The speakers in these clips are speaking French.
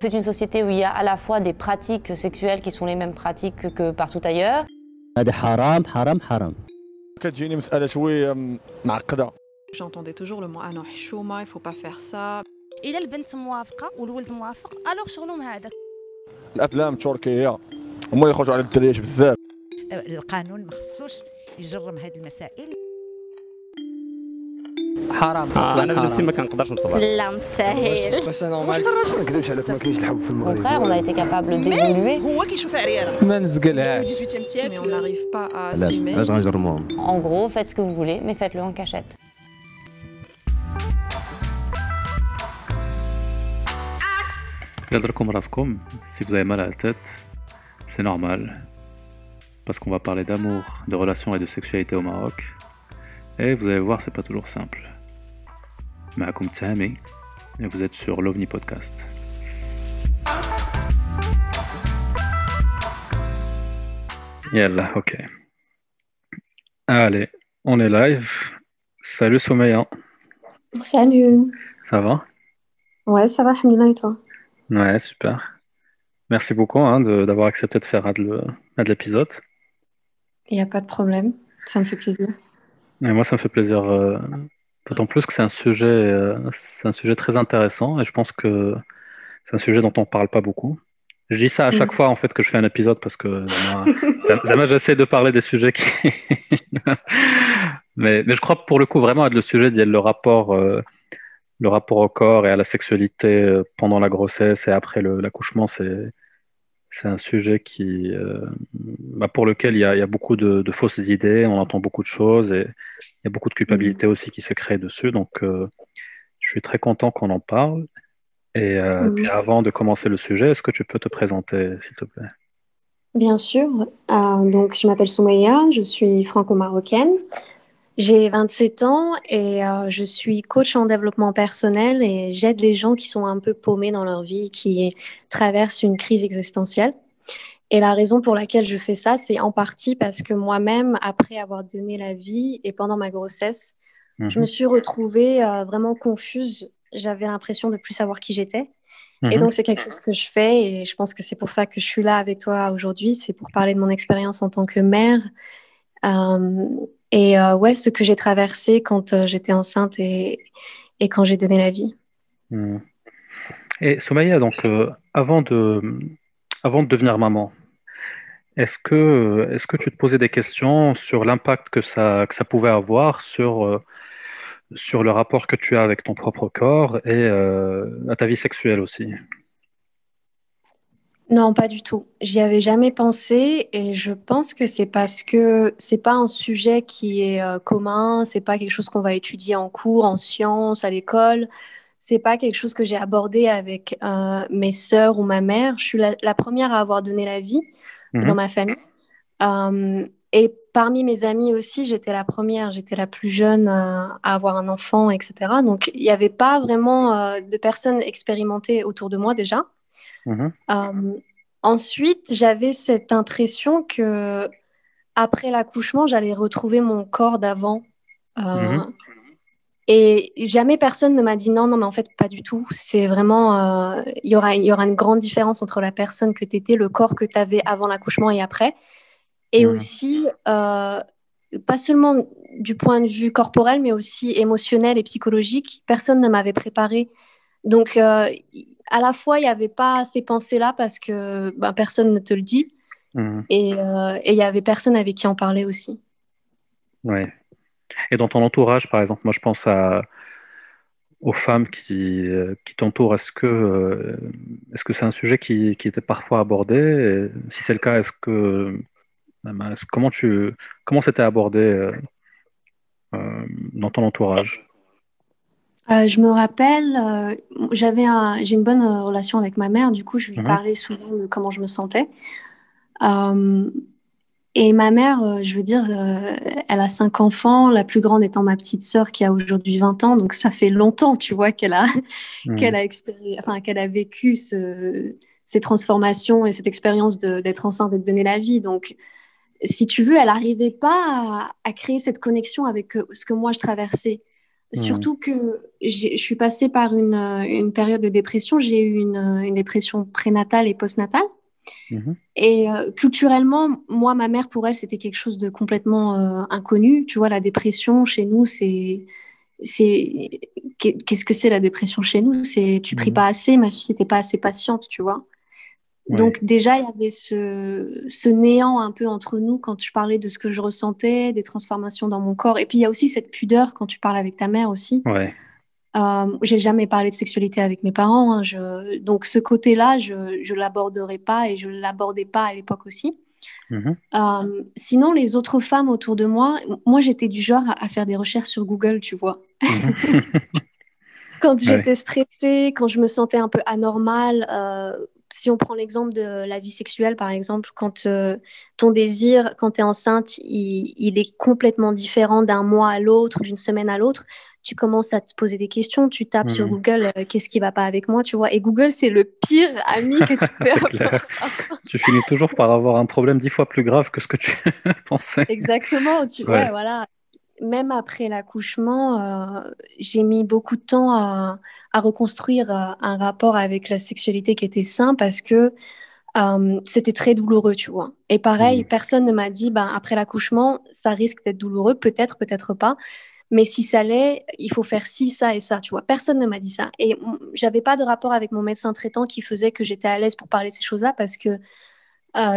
C'est une société où il y a à la fois des pratiques sexuelles qui sont les mêmes pratiques que partout ailleurs. J'entendais toujours le mot ah non, il faut pas faire ça. إلا البنت موافقة والولد موافق الوغ شغلهم هذاك الافلام التركيه هما اللي يخرجوا على الدريات بزاف القانون ما خصوش يجرم هذه المسائل حرام اصلا انا بنفسي ما كنقدرش نصبر لا مستاهل بس نورمال ما كذبش عليك ما كاينش الحب في Au المغرب contraire, on a été capable d'évoluer. هو كيشوف عريانه ما نزقلهاش 18e siècle mais on n'arrive pas à علاش assumer علاش غنجرموهم En gros, faites ce que vous voulez, mais faites-le en cachette. Yadra raskom, si vous avez mal à la tête, c'est normal. Parce qu'on va parler d'amour, de relations et de sexualité au Maroc. Et vous allez voir, c'est pas toujours simple. Maakoum Tahami, et vous êtes sur l'OVNI Podcast. Yallah, ok. Allez, on est live. Salut Soumeya, Salut. ça va? Ouais, ça va, Alhamdoulilah, et toi? Ouais, super. Merci beaucoup hein, d'avoir accepté de faire de l'épisode. Il n'y a pas de problème. Ça me fait plaisir. Et moi, ça me fait plaisir, euh, d'autant plus que c'est un sujet, euh, c'est un sujet très intéressant et je pense que c'est un sujet dont on parle pas beaucoup. Je dis ça à chaque Mhm. fois en fait que je fais un épisode parce que j'essaie de parler des sujets qui, mais, mais je crois pour le coup vraiment être le sujet d'y le rapport, euh, le rapport au corps et à la sexualité pendant la grossesse et après l'accouchement, c'est c'est un sujet qui, euh, bah, pour lequel il y a, il y a beaucoup de, de fausses idées, on entend beaucoup de choses et il y a beaucoup de culpabilité aussi qui se crée dessus. Donc, euh, je suis très content qu'on en parle. Et euh, Mhm. puis avant de commencer le sujet, est-ce que tu peux te présenter, s'il te plaît? Bien sûr. Donc, je m'appelle Soumeya, je suis franco-marocaine. J'ai 27 ans et euh, je suis coach en développement personnel et j'aide les gens qui sont un peu paumés dans leur vie, qui traversent une crise existentielle. Et la raison pour laquelle je fais ça, c'est en partie parce que moi-même, après avoir donné la vie et pendant ma grossesse, je Mhm. me suis retrouvée euh, vraiment confuse. J'avais l'impression de plus savoir qui j'étais. Et Mhm. donc, c'est quelque chose que je fais et je pense que c'est pour ça que je suis là avec toi aujourd'hui. C'est pour parler de mon expérience en tant que mère. Euh, et euh, ouais, ce que j'ai traversé quand euh, j'étais enceinte et, et quand j'ai donné la vie. Mhm. Et Soumaïa, donc, euh, avant de, avant de devenir maman, est-ce que, est-ce que tu te posais des questions sur l'impact que ça, que ça pouvait avoir sur, sur le rapport que tu as avec ton propre corps et à ta vie sexuelle aussi? Non, pas du tout. J'y avais jamais pensé et je pense que c'est parce que c'est pas un sujet qui est euh, commun, c'est pas quelque chose qu'on va étudier en cours, en sciences, à l'école. C'est pas quelque chose que j'ai abordé avec euh, mes sœurs ou ma mère. Je suis la, la première à avoir donné la vie Mhm. dans ma famille. Euh, et parmi mes amis aussi, j'étais la première, j'étais la plus jeune à, à avoir un enfant, etc. Donc, il n'y avait pas vraiment de personnes expérimentées autour de moi déjà. Mhm. Euh, ensuite, j'avais cette impression que après l'accouchement, j'allais retrouver mon corps d'avant. Euh, Mhm. Et jamais personne ne m'a dit non, non, mais en fait, pas du tout. C'est vraiment, euh, il y aura, y aura une grande différence entre la personne que tu étais, le corps que tu avais avant l'accouchement et après. Et Mhm. aussi, pas seulement du point de vue corporel, mais aussi émotionnel et psychologique. Personne ne m'avait préparé. Donc, euh, à la fois, il n'y avait pas ces pensées-là parce que ben, personne ne te le dit. Mhm. Et euh, et il n'y avait personne avec qui en parler aussi. Ouais. Et dans ton entourage, par exemple, moi je pense à, aux femmes qui, euh, qui t'entourent. Est-ce que, euh, est-ce que c'est un sujet qui, qui était parfois abordé? Et si c'est le cas, est-ce que, est-ce- comment tu, comment c'était abordé euh, euh, dans ton entourage? Euh, je me rappelle, euh, j'avais un, j'ai une bonne euh, relation avec ma mère, du coup, je lui parlais souvent de comment je me sentais. Et ma mère, je veux dire, elle a cinq enfants, la plus grande étant ma petite sœur qui a aujourd'hui 20 ans, donc ça fait longtemps, tu vois, qu'elle a, qu'elle a, expéri- enfin, qu'elle a vécu ce- ces transformations et cette expérience d'être enceinte et de donner la vie. Donc, si tu veux, elle n'arrivait pas à, à créer cette connexion avec ce que moi je traversais. Surtout que je suis passée par une, euh, une période de dépression. J'ai eu une, euh, une dépression prénatale et postnatale. Mhm. Et euh, culturellement, moi, ma mère, pour elle, c'était quelque chose de complètement euh, inconnu. Tu vois, la dépression chez nous, c'est. c'est qu'est- Qu'est-ce que c'est la dépression chez nous? C'est tu pries Mhm. pas assez, ma fille, t'es pas assez patiente, tu vois? Ouais. Donc déjà, il y avait ce, ce néant un peu entre nous quand je parlais de ce que je ressentais, des transformations dans mon corps. Et puis il y a aussi cette pudeur quand tu parles avec ta mère aussi. Ouais. Euh, j'ai jamais parlé de sexualité avec mes parents. hein. Je- Donc ce côté-là, je je l'aborderai pas et je l'abordais pas à l'époque aussi. Mhm. Euh, sinon, les autres femmes autour de moi, moi j'étais du genre à, à faire des recherches sur Google, tu vois. Mhm. Quand Ouais. j'étais stressée, quand je me sentais un peu anormale, euh, si on prend l'exemple de la vie sexuelle, par exemple, quand euh, ton désir, quand tu es enceinte, il, il est complètement différent d'un mois à l'autre, d'une semaine à l'autre, tu commences à te poser des questions, tu tapes sur Mhm. Google, euh, qu'est-ce qui va pas avec moi, tu vois. Et Google, c'est le pire ami que tu peux avoir. Tu finis toujours par avoir un problème dix fois plus grave que ce que tu pensais. Exactement, tu Ouais. ouais, voilà. Même après l'accouchement, euh, j'ai mis beaucoup de temps à, à reconstruire euh, un rapport avec la sexualité qui était sain parce que euh, c'était très douloureux, tu vois. Et pareil, personne ne m'a dit, ben, après l'accouchement, ça risque d'être douloureux, peut-être, peut-être pas. Mais si ça l'est, il faut faire ci, ça et ça, tu vois. Personne ne m'a dit ça. Et j'avais pas de rapport avec mon médecin traitant qui faisait que j'étais à l'aise pour parler de ces choses-là parce que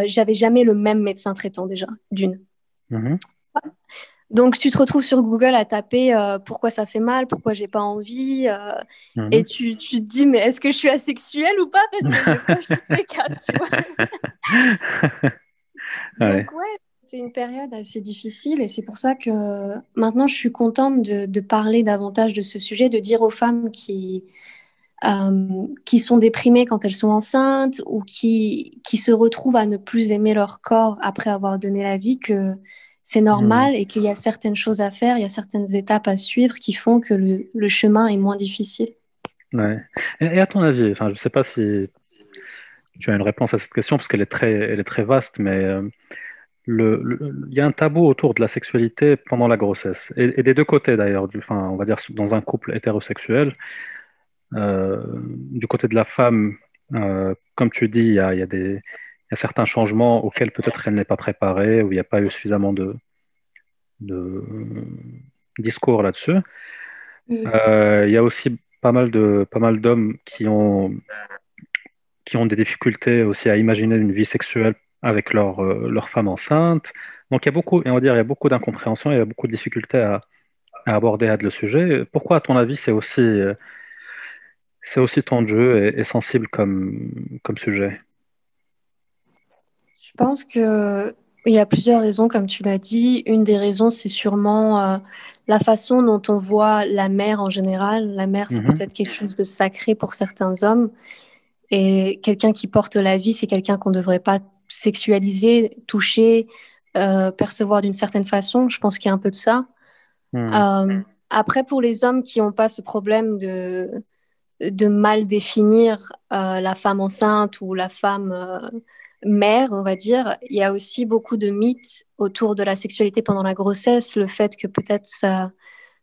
j'avais jamais le même médecin traitant déjà, d'une. Mhm. Donc, tu te retrouves sur Google à taper euh, pourquoi ça fait mal, pourquoi j'ai pas envie, euh, Mhm. et tu, tu te dis, mais est-ce que je suis asexuelle ou pas? Parce que je coche toutes les cases, tu vois. Ouais. Donc, ouais, c'est une période assez difficile, et c'est pour ça que maintenant, je suis contente de, de parler davantage de ce sujet, de dire aux femmes qui, euh, qui sont déprimées quand elles sont enceintes ou qui, qui se retrouvent à ne plus aimer leur corps après avoir donné la vie que c'est normal et qu'il y a certaines choses à faire, il y a certaines étapes à suivre qui font que le, le chemin est moins difficile. Ouais. Et, et à ton avis, enfin, je ne sais pas si tu as une réponse à cette question parce qu'elle est très, elle est très vaste, mais euh, le, le- il y a un tabou autour de la sexualité pendant la grossesse et, et des deux côtés d'ailleurs, enfin, on va dire dans un couple hétérosexuel. Euh, du côté de la femme, euh, comme tu dis, il y a, il y a des, y a certains changements auxquels peut-être elle n'est pas préparée ou il n'y a pas eu suffisamment de, de discours là-dessus. Euh, il y a aussi pas mal de pas mal d'hommes qui ont qui ont des difficultés aussi à imaginer une vie sexuelle avec leur euh, leur femme enceinte. Donc il y a beaucoup, on va dire, il y a beaucoup d'incompréhension, il y a beaucoup de difficultés à, à aborder le sujet. Pourquoi, à ton avis, c'est aussi euh, c'est aussi tendu et, et sensible comme comme sujet? Je pense que il y a plusieurs raisons, comme tu l'as dit. Une des raisons, c'est sûrement euh, la façon dont on voit la mère en général. La mère, c'est Mhm. peut-être quelque chose de sacré pour certains hommes. Et quelqu'un qui porte la vie, c'est quelqu'un qu'on ne devrait pas sexualiser, toucher, euh, percevoir d'une certaine façon. Je pense qu'il y a un peu de ça. Euh, après, pour les hommes qui n'ont pas ce problème de, de mal définir euh, la femme enceinte ou la femme euh, mère, on va dire, il y a aussi beaucoup de mythes autour de la sexualité pendant la grossesse, le fait que peut-être ça,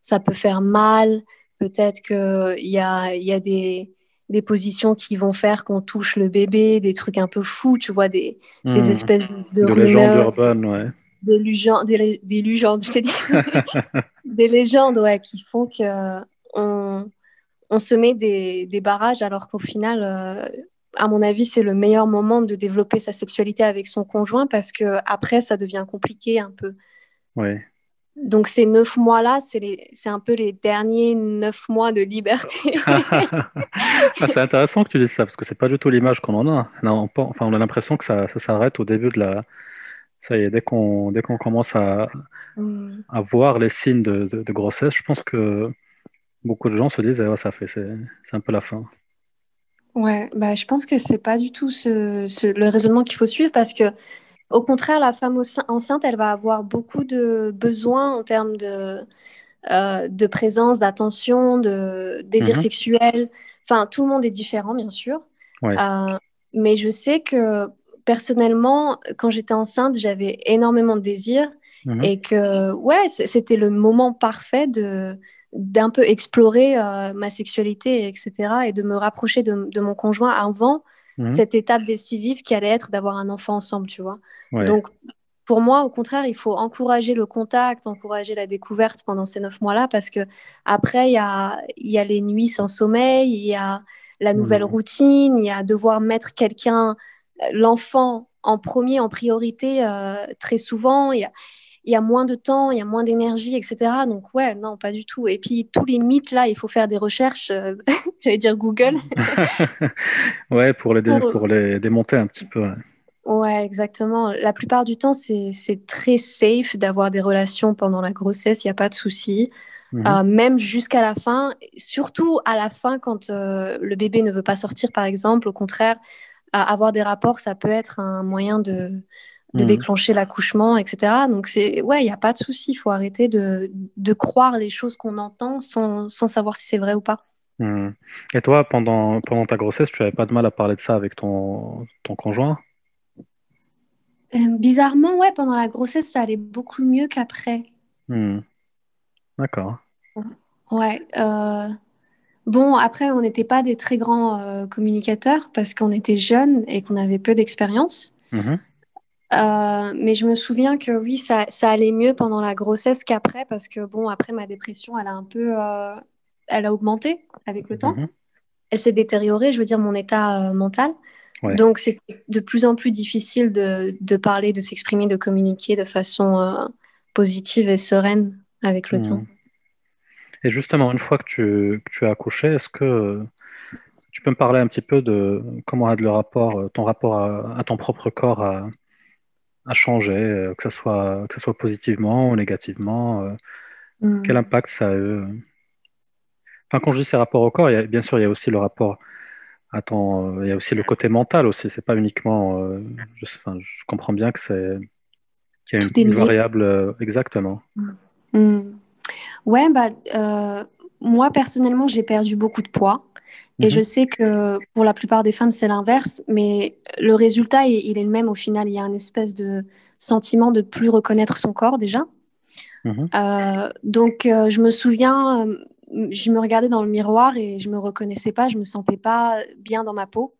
ça peut faire mal, peut-être qu'il y a, il y a des, des positions qui vont faire qu'on touche le bébé, des trucs un peu fous, tu vois, des, des Hmm. espèces de, De légendes urbaines, ouais. des légendes, des, lé- des légendes, je t'ai dit, des légendes, ouais, qui font que on, on se met des, des barrages, alors qu'au final, euh, à mon avis, c'est le meilleur moment de développer sa sexualité avec son conjoint parce que après, ça devient compliqué un peu. Ouais. Donc ces neuf mois-là, c'est un peu les derniers neuf mois de liberté. Ah, c'est intéressant que tu dises ça, parce que c'est pas du tout l'image qu'on en a. Non, on, enfin, on a l'impression que ça, ça s'arrête au début de la. Ça y est, dès qu'on qu'on commence à, Mm. à voir les signes de, de- de grossesse, je pense que beaucoup de gens se disent, eh ouais, ça fait, c'est un peu la fin. Ouais, bah, je pense que c'est pas du tout ce, ce- le raisonnement qu'il faut suivre parce que, au contraire, la femme enceinte, elle va avoir beaucoup de besoins en termes de, euh, de présence, d'attention, de désir Mhm. sexuel. Enfin, tout le monde est différent, bien sûr. Ouais. Euh, mais je sais que personnellement, quand j'étais enceinte, j'avais énormément de désir Mhm. et que, ouais, c'était le moment parfait de, d'un peu explorer euh, ma sexualité, etc., et de me rapprocher de, de mon conjoint avant Mhm. cette étape décisive qui allait être d'avoir un enfant ensemble, tu vois. Ouais. Donc, pour moi, au contraire, il faut encourager le contact, encourager la découverte pendant ces neuf mois-là, parce que après, il y a, y a les nuits sans sommeil, il y a la nouvelle Mhm. routine, il y a devoir mettre quelqu'un, euh, l'enfant en premier, en priorité, euh, très souvent. Il y a, il y a moins de temps, il y a moins d'énergie, etc. Donc, ouais, non, pas du tout. Et puis, tous les mythes, là, il faut faire des recherches, euh, j'allais dire Google. ouais, pour les, dé- Pour- pour les démonter un petit peu. ouais. Ouais, exactement. La plupart du temps, c'est c'est très safe d'avoir des relations pendant la grossesse, il n'y a pas de souci. Mhm. Euh, même jusqu'à la fin, surtout à la fin quand euh, le bébé ne veut pas sortir, par exemple. Au contraire, avoir des rapports, ça peut être un moyen de, de Mhm. déclencher l'accouchement, etc. Donc, c'est, ouais, il n'y a pas de souci. Il faut arrêter de, de croire les choses qu'on entend sans, sans savoir si c'est vrai ou pas. Mhm. Et toi, pendant, pendant ta grossesse, tu n'avais pas de mal à parler de ça avec ton, ton conjoint? Euh, bizarrement, ouais, pendant la grossesse, ça allait beaucoup mieux qu'après. Mhm. D'accord. Ouais. euh, Bon, après, on n'était pas des très grands euh, communicateurs parce qu'on était jeunes et qu'on avait peu d'expérience. Euh, mais je me souviens que oui, ça, ça allait mieux pendant la grossesse qu'après parce que, bon, après, ma dépression, elle a un peu... euh, elle a augmenté avec le temps. Mhm. Elle s'est détériorée, je veux dire, mon état euh, mental. Ouais. Donc, c'est de plus en plus difficile de, de parler, de s'exprimer, de communiquer de façon positive et sereine avec le Mhm. temps. Et justement, une fois que tu, que tu as accouché, est-ce que tu peux me parler un petit peu de comment a le rapport, ton rapport à, à ton propre corps a, a changé, euh, que ce soit, que ce soit positivement ou négativement, euh, Mm. quel impact ça a eu? euh Enfin, quand je dis ces rapports au corps, il y a- bien sûr, il y a aussi le rapport à euh, il y a aussi le côté mental aussi. C'est pas uniquement, euh, je, sais- enfin, je comprends bien que c'est, qu'il y a une, variable, euh, exactement. Hmm. Ouais, bah, euh, moi personnellement, j'ai perdu beaucoup de poids. Et Mhm. je sais que pour la plupart des femmes, c'est l'inverse, mais le résultat, il, il est le même au final. Il y a un espèce de sentiment de plus reconnaître son corps déjà. Mhm. Euh, donc, euh, je me souviens, euh, je me regardais dans le miroir et je me reconnaissais pas, je me sentais pas bien dans ma peau.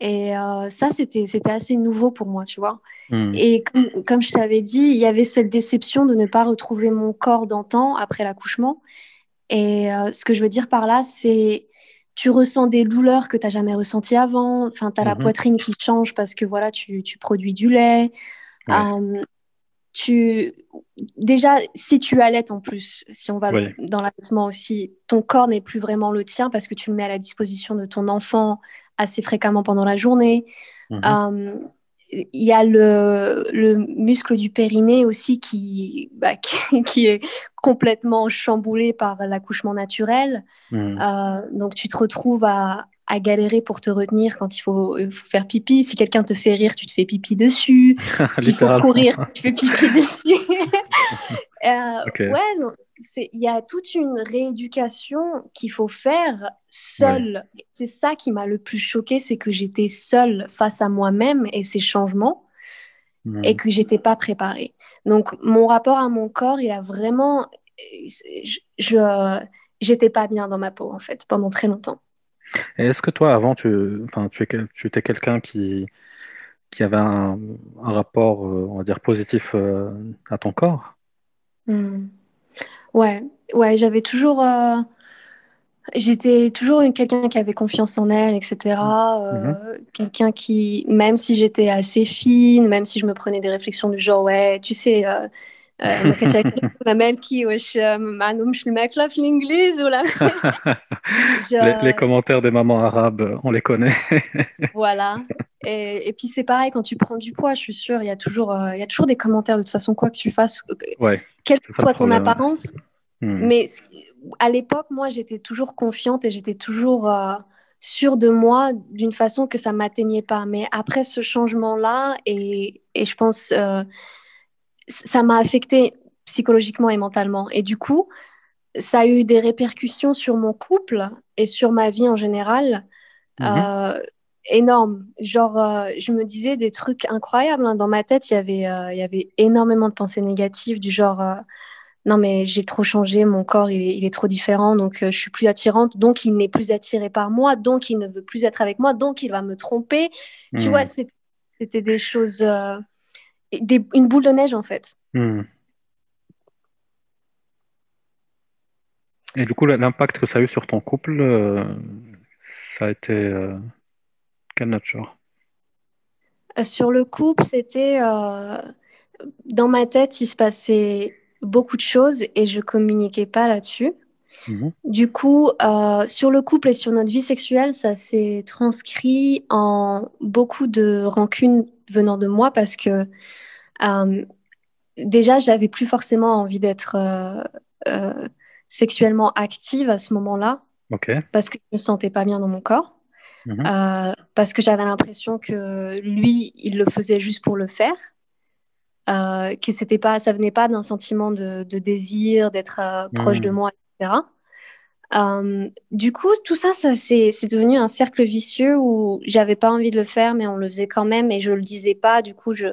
Et ça, c'était, assez nouveau pour moi, tu vois. Mhm. Et comme, comme je t'avais dit, il y avait cette déception de ne pas retrouver mon corps d'antan après l'accouchement. Et ce que je veux dire par là, c'est tu ressens des douleurs que tu n'as jamais ressenties avant. Enfin, tu as la Mhm. poitrine qui change parce que voilà, tu, tu produis du lait. Ouais. Euh, tu... Déjà, si tu allaites en plus, si on va dans l'allaitement aussi, ton corps n'est plus vraiment le tien parce que tu le mets à la disposition de ton enfant assez fréquemment pendant la journée. Mhm. Euh, il y a le, le muscle du périnée aussi qui, bah, qui, qui est complètement chamboulé par l'accouchement naturel. Mhm. Euh, donc tu te retrouves à, à galérer pour te retenir quand il faut, il faut faire pipi. Si quelqu'un te fait rire, tu te fais pipi dessus. S'il faut courir, tu te fais pipi dessus. Euh. Ouais, non, il y a toute une rééducation qu'il faut faire seule. C'est ça qui m'a le plus choqué, c'est que j'étais seule face à moi-même et ces changements et que j'étais pas préparée. Donc mon rapport à mon corps, il a vraiment, je, j'étais pas bien dans ma peau en fait pendant très longtemps. Est-ce que toi, avant, tu, enfin, tu, étais quelqu'un qui, qui avait un, un rapport, euh, on va dire, positif euh, à ton corps? Hmm. Ouais, ouais, j'avais toujours. Euh, j'étais toujours quelqu'un qui avait confiance en elle, etc. Euh, mhm. Quelqu'un qui, même si j'étais assez fine, même si je me prenais des réflexions du genre, ouais, tu sais, euh, les, les euh, commentaires des mamans arabes, on les connaît. voilà, et, et puis c'est pareil, quand tu prends du poids, je suis sûre, il y a toujours, euh, il y a toujours des commentaires de toute façon, quoi que tu fasses, euh, Ouais. quelle que soit ton apparence. Hmm. Mais à l'époque, moi, j'étais toujours confiante et j'étais toujours euh, sûre de moi d'une façon que ça m'atteignait pas. Mais après ce changement-là, et, et je pense, euh, ça m'a affectée psychologiquement et mentalement. Et du coup, ça a eu des répercussions sur mon couple et sur ma vie en général Mhm. euh, énormes. Genre, euh, je me disais des trucs incroyables. hein. Dans ma tête, il y avait, euh, il y avait énormément de pensées négatives du genre, euh, non mais j'ai trop changé, mon corps il est, il est trop différent, donc je suis plus attirante, donc il n'est plus attiré par moi, donc il ne veut plus être avec moi, donc il va me tromper. Tu Hmm. vois, c'était des choses, des- une boule de neige en fait. Hmm. Et du coup, l'impact que ça a eu sur ton couple, ça a été quelle nature? Euh, Sur le couple, c'était euh, dans ma tête, il se passait beaucoup de choses et je communiquais pas là-dessus. Mhm. Du coup, euh, sur le couple et sur notre vie sexuelle, ça s'est transcrit en beaucoup de rancune venant de moi parce que euh, déjà, j'avais plus forcément envie d'être euh, sexuellement active à ce moment-là Ok. parce que je me sentais pas bien dans mon corps, Mhm. euh, parce que j'avais l'impression que lui, il le faisait juste pour le faire, euh, que c'était pas, ça venait pas d'un sentiment de, de désir, d'être euh, proche de Mhm. moi, etc. Du coup, tout ça, ça c'est devenu un cercle vicieux où j'avais pas envie de le faire, mais on le faisait quand même et je le disais pas. Du coup, je,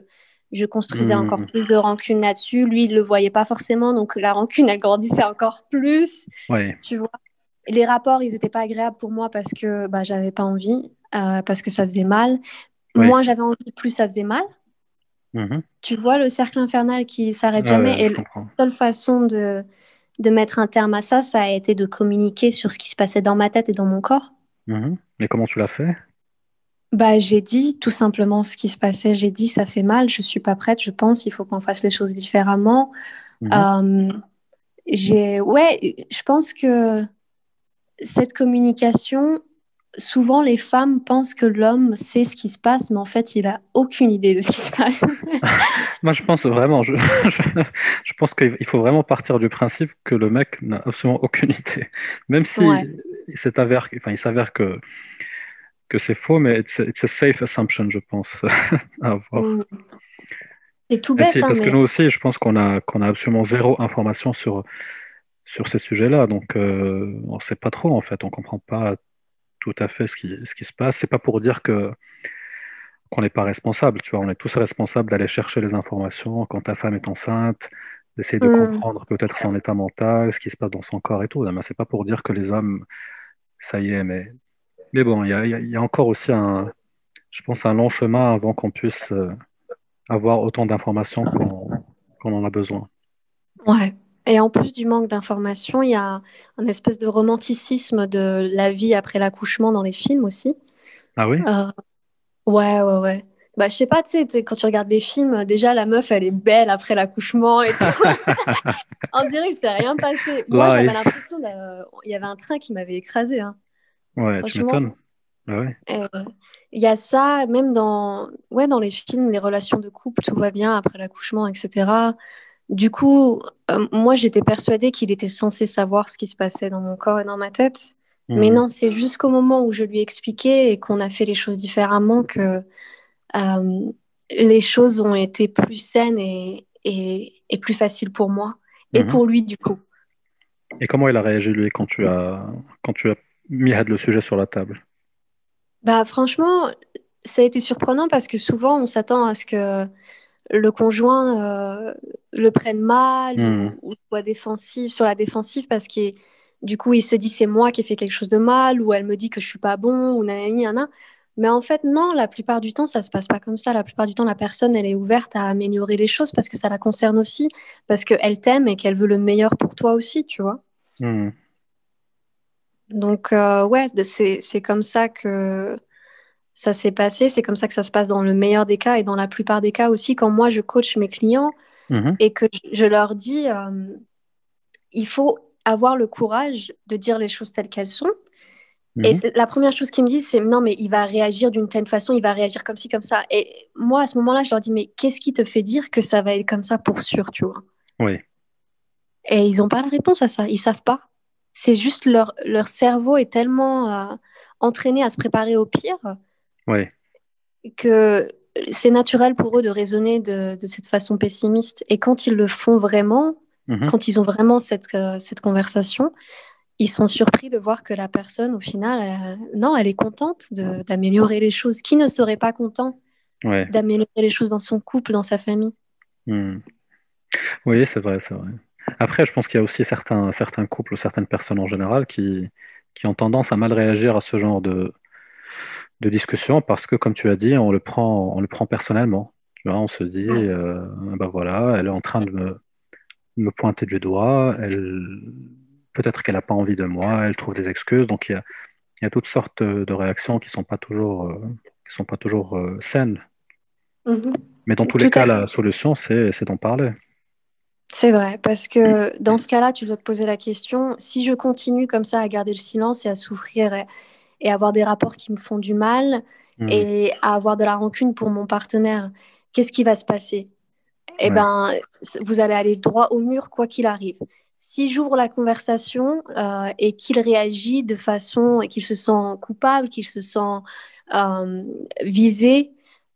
je construisais Mhm. encore plus de rancune là-dessus. Lui, il le voyait pas forcément, donc la rancune, elle grandissait encore plus tu vois? Les rapports, ils n'étaient pas agréables pour moi parce que bah, j'avais pas envie, euh, parce que ça faisait mal. Oui. Moins j'avais envie, plus ça faisait mal. Mhm. Tu vois le cercle infernal qui s'arrête Ouais, jamais. ouais, et la seule façon de, de mettre un terme à ça, ça a été de communiquer sur ce qui se passait dans ma tête et dans mon corps. Mhm. Et comment tu l'as fait? Bah, j'ai dit tout simplement ce qui se passait. J'ai dit ça fait mal, je suis pas prête, je pense, il faut qu'on fasse les choses différemment. Euh, j'ai, ouais, je pense que cette communication, souvent les femmes pensent que l'homme sait ce qui se passe, mais en fait, il a aucune idée de ce qui se passe. Moi, je pense vraiment, je, je, je pense qu'il il faut vraiment partir du principe que le mec n'a absolument aucune idée. Même si Ouais. il enfin, il s'avère que, que c'est faux, mais it's a, it's a safe assumption, je pense, à avoir. Mm. C'est tout bête, si, hein, parce que nous aussi, je pense qu'on a, qu'on a absolument zéro information sur, sur ces sujets-là. Donc, euh, on ne sait pas trop, en fait. On ne comprend pas tout à fait ce qui, ce qui se passe. C'est pas pour dire que qu'on n'est pas responsable, tu vois. On est tous responsables d'aller chercher les informations quand ta femme est enceinte, d'essayer de Mm. comprendre peut-être son état mental, ce qui se passe dans son corps et tout. Mais c'est pas pour dire que les hommes, ça y est. Mais, mais bon, il y y a- il y a encore aussi un, je pense, un long chemin avant qu'on puisse euh, avoir autant d'informations qu'on qu'on en a besoin. ouais. Et en plus du manque d'informations, il y a un espèce de romanticisme de la vie après l'accouchement dans les films aussi. Ah oui? Euh, ouais, ouais, ouais. Bah, je sais pas, tu sais, quand tu regardes des films, déjà la meuf, elle est belle après l'accouchement et tout. On dirait qu'il s'est rien passé. Moi, j'avais l'impression qu'il y avait un train qui m'avait écrasé. Hein. Ouais, tu m'étonnes. Ah ouais. Euh, Il y a ça, même dans, ouais, dans les films, les relations de couple, tout va bien après l'accouchement, etc. Du coup, euh, moi, j'étais persuadée qu'il était censé savoir ce qui se passait dans mon corps et dans ma tête. Mais Mhm. non, c'est jusqu'au moment où je lui ai expliqué et qu'on a fait les choses différemment que euh, les choses ont été plus saines et, et, et plus faciles pour moi et Mhm. pour lui, du coup. Et comment il a réagi, lui, quand tu as, quand tu as mis le sujet sur la table? Bah, franchement, ça a été surprenant parce que souvent, on s'attend à ce que le conjoint euh, le prenne mal Mhm. ou, ou soit défensif, sur la défensive parce que du coup, il se dit c'est moi qui ai fait quelque chose de mal ou elle me dit que je suis pas bon ou nanani, nanana. Mais en fait, non, la plupart du temps, ça se passe pas comme ça. La plupart du temps, la personne, elle est ouverte à améliorer les choses parce que ça la concerne aussi, parce qu'elle t'aime et qu'elle veut le meilleur pour toi aussi, tu vois. Mhm. Donc, euh, ouais, c'est, c'est comme ça que ça s'est passé. C'est comme ça que ça se passe dans le meilleur des cas et dans la plupart des cas aussi. Quand moi, je coach mes clients Mhm. et que je- leur dis, euh, il faut avoir le courage de dire les choses telles qu'elles sont. Et Mhm. la première chose qu'ils me disent, c'est non, mais il va réagir d'une telle façon, il va réagir comme ci, comme ça. Et moi, à ce moment-là, je leur dis, mais qu'est-ce qui te fait dire que ça va être comme ça pour sûr, tu vois? Oui. Et ils n'ont pas la réponse à ça, ils savent pas. C'est juste leur, leur cerveau est tellement euh, entraîné à se préparer au pire Que c'est naturel pour eux de raisonner de, de cette façon pessimiste. Et quand ils le font vraiment, Mhm. quand ils ont vraiment cette, euh, cette conversation, ils sont surpris de voir que la personne, au final, elle- non, elle est contente d'améliorer les choses. Qui ne serait pas content Ouais. d'améliorer les choses dans son couple, dans sa famille? Mhm. Oui, c'est vrai, c'est vrai. Après, je pense qu'il y a aussi certains, certains couples ou certaines personnes en général qui, qui ont tendance à mal réagir à ce genre de, de discussion parce que, comme tu as dit, on le prend, on le prend personnellement. Tu vois, on se dit, euh, bah voilà, elle est en train de me, me pointer du doigt, elle, peut-être qu'elle n'a pas envie de moi, elle trouve des excuses. Donc, il y a, il y a toutes sortes de réactions qui ne sont pas toujours, euh, qui sont pas toujours euh, saines. Mhm. Mais dans tous Tout les cas, fait. la solution, c'est c'est d'en parler. C'est vrai, parce que dans ce cas-là, tu dois te poser la question, si je continue comme ça à garder le silence et à souffrir et, et avoir des rapports qui me font du mal Hmm. et à avoir de la rancune pour mon partenaire, qu'est-ce qui va se passer? Eh Ouais. ben, vous allez aller droit au mur quoi qu'il arrive. Si j'ouvre la conversation euh, et qu'il réagit de façon et qu'il se sent coupable, qu'il se sent euh, visé,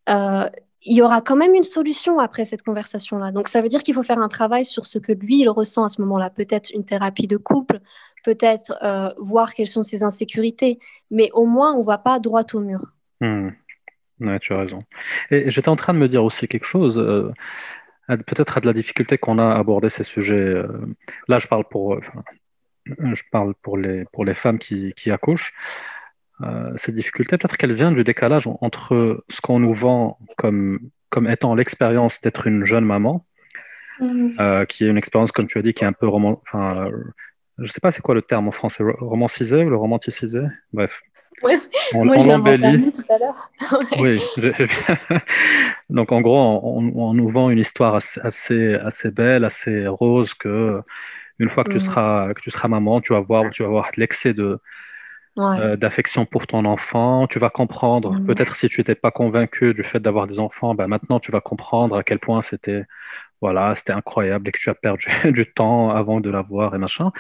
euh, il y aura quand même une solution après cette conversation-là. Donc, ça veut dire qu'il faut faire un travail sur ce que lui, il ressent à ce moment-là. Peut-être une thérapie de couple, peut-être euh, voir quelles sont ses insécurités, mais au moins, on ne va pas droit au mur. Hmm. Ouais, tu as raison. Et j'étais en train de me dire aussi quelque chose, euh, peut-être à de la difficulté qu'on a à aborder ces sujets. euh, là, je parle pour, enfin, je parle pour les, pour les femmes qui, qui accouchent. Ces difficultés, peut-être qu'elles viennent du décalage en- entre ce qu'on nous vend comme, comme étant l'expérience d'être une jeune maman, euh, qui est une expérience, comme tu as dit, qui est un peu roman... je sais pas c'est quoi le terme en français, ro- romancisé ou le romanticisé? Bref. Ouais. On, Moi, j'ai mot tout à l'heure. Ouais. Oui, donc en gros, on, on nous vend une histoire assez, assez, assez belle, assez rose, que une fois que tu Mhm. seras, que tu seras maman, tu vas voir, tu vas voir l'excès de, Ouais. euh, d'affection pour ton enfant, tu vas comprendre, Mhm. peut-être si tu n'étais pas convaincu du fait d'avoir des enfants, ben maintenant tu vas comprendre à quel point c'était, voilà, c'était incroyable et que tu as perdu du temps avant de l'avoir et machin.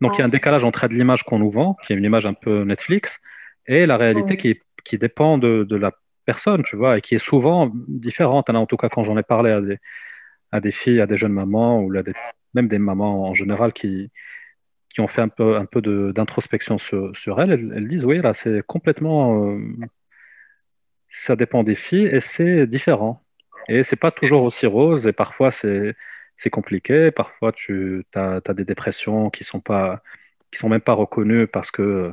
Donc il y a un décalage entre l'image qu'on nous vend, qui est une image un peu Netflix, et la réalité qui, qui dépend de, de la personne, tu vois, et qui est souvent différente. En tout cas, quand j'en ai parlé à des, à des filles, à des jeunes mamans, ou à des, même des mamans en général qui, qui ont fait un peu, un peu d'introspection sur, sur elles, elles, elles disent, oui, là, c'est complètement... euh, ça dépend des filles, et c'est différent. Et c'est pas toujours aussi rose, et parfois c'est compliqué, parfois tu as, des dépressions qui sont pas qui sont même pas reconnues parce que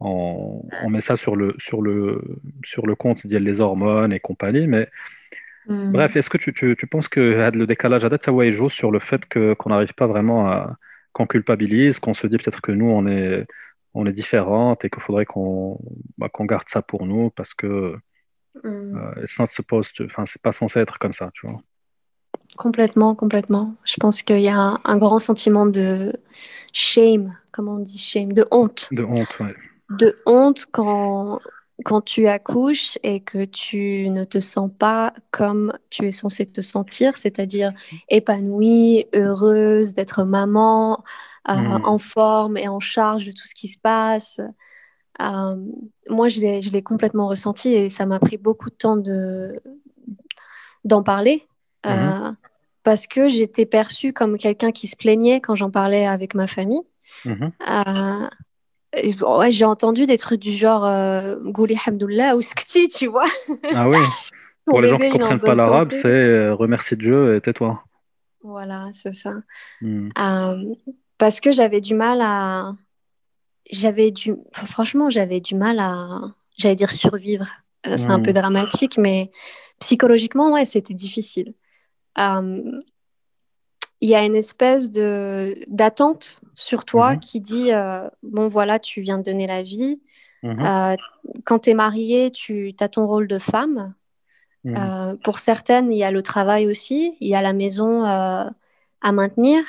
on, on met ça sur le sur le sur le compte les hormones et compagnie, mais Mhm. bref, est-ce que tu, tu, tu penses que le décalage à date, ça ouais, joue sur le fait que qu'on n'arrive pas vraiment à qu'on culpabilise, qu'on se dit peut-être que nous on est on est différentes et qu'il faudrait qu'on bah, qu'on garde ça pour nous parce que Mhm. euh, it's not supposed to- enfin c'est pas censé être comme ça, tu vois. Complètement, complètement. Je pense qu'il y a un, un grand sentiment de shame, comment on dit shame, de honte. De honte, ouais. De honte quand, quand tu accouches et que tu ne te sens pas comme tu es censé te sentir, c'est-à-dire épanouie, heureuse d'être maman, euh, Mhm. en forme et en charge de tout ce qui se passe. Euh, moi, je l'ai, complètement ressenti et ça m'a pris beaucoup de temps de, d'en parler. Mhm. euh, parce que j'étais perçue comme quelqu'un qui se plaignait quand j'en parlais avec ma famille. Mhm. Euh, ouais, j'ai entendu des trucs du genre Gouli Hamdoullah ou Skti, tu vois. Ah oui, pour les gens qui en comprennent pas l'arabe, c'est euh, remercie Dieu et tais-toi. Voilà, c'est ça. Hmm. Parce que j'avais du mal à. J'avais du. enfin, franchement, j'avais du mal à. J'allais dire survivre. Euh, c'est un peu dramatique, mais psychologiquement, ouais, c'était difficile. Euh, Il y a une espèce de d'attente sur toi Mhm. qui dit euh, bon, voilà, tu viens de donner la vie. Mhm. Euh, quand tu es mariée, tu as ton rôle de femme. Mhm. Pour certaines, il y a le travail aussi, il y a la maison à maintenir.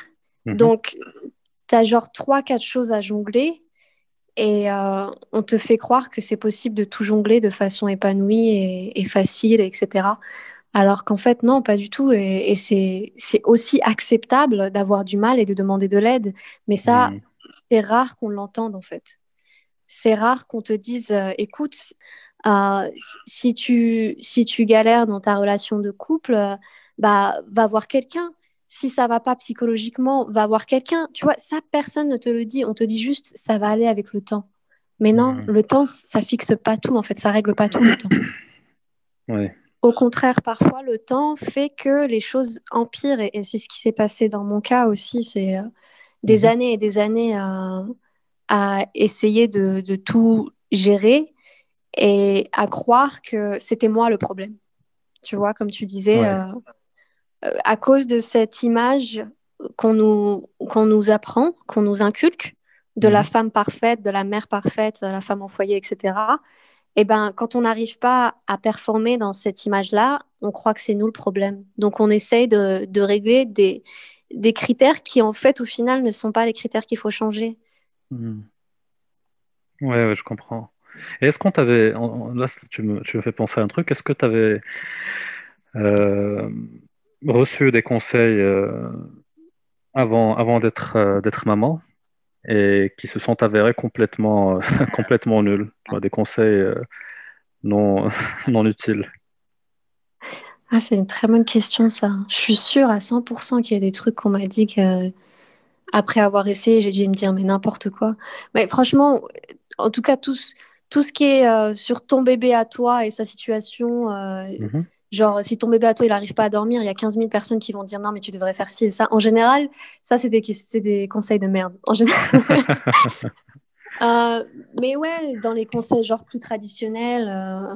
Donc, tu as genre trois, quatre choses à jongler et euh, on te fait croire que c'est possible de tout jongler de façon épanouie et, et facile, etc. Alors qu'en fait, non, pas du tout. Et, et c'est aussi acceptable d'avoir du mal et de demander de l'aide. Mais ça, Mhm. c'est rare qu'on l'entende en fait. C'est rare qu'on te dise, euh, écoute, euh, si tu, si tu galères dans ta relation de couple, bah, va voir quelqu'un. Si ça va pas psychologiquement, va voir quelqu'un. Tu vois, ça, personne ne te le dit. On te dit juste, ça va aller avec le temps. Mais non, Mhm. le temps, ça fixe pas tout. En fait, ça règle pas tout le temps. Ouais. au contraire, parfois, le temps fait que les choses empirent. Et, et c'est ce qui s'est passé dans mon cas aussi. C'est euh, des Mhm. années et des années à, à essayer de, de tout gérer et à croire que c'était moi le problème. Tu vois, comme tu disais, Ouais. euh, à cause de cette image qu'on nous, qu'on nous apprend, qu'on nous inculque, de la Mhm. femme parfaite, de la mère parfaite, de la femme au foyer, etc. Et ben, quand on n'arrive pas à performer dans cette image-là, on croit que c'est nous le problème. Donc, on essaye de, de régler des, des critères qui, en fait, au final, ne sont pas les critères qu'il faut changer. Ouais, ouais, je comprends. Et est-ce qu'on t'avait, là, tu me, tu me fais penser à un truc, est-ce que tu avais reçu des conseils euh, avant, avant d'être euh, d'être maman et qui se sont avérés complètement, euh, complètement nuls, des conseils non, non utiles? Ah, c'est une très bonne question, ça. Je suis sûre à 100% qu'il y a des trucs qu'on m'a dit que, après avoir essayé, j'ai dû me dire, mais n'importe quoi. Mais franchement, en tout cas, tout, ce- tout ce qui est euh, sur ton bébé à toi et sa situation, euh, Mhm. Genre, si ton bébé à toi, il n'arrive pas à dormir, il y a 15 000 personnes qui vont dire, non, mais tu devrais faire ci et ça. En général, ça, c'est des, des conseils de merde. En général. Euh, mais ouais, dans les conseils genre plus traditionnels, euh,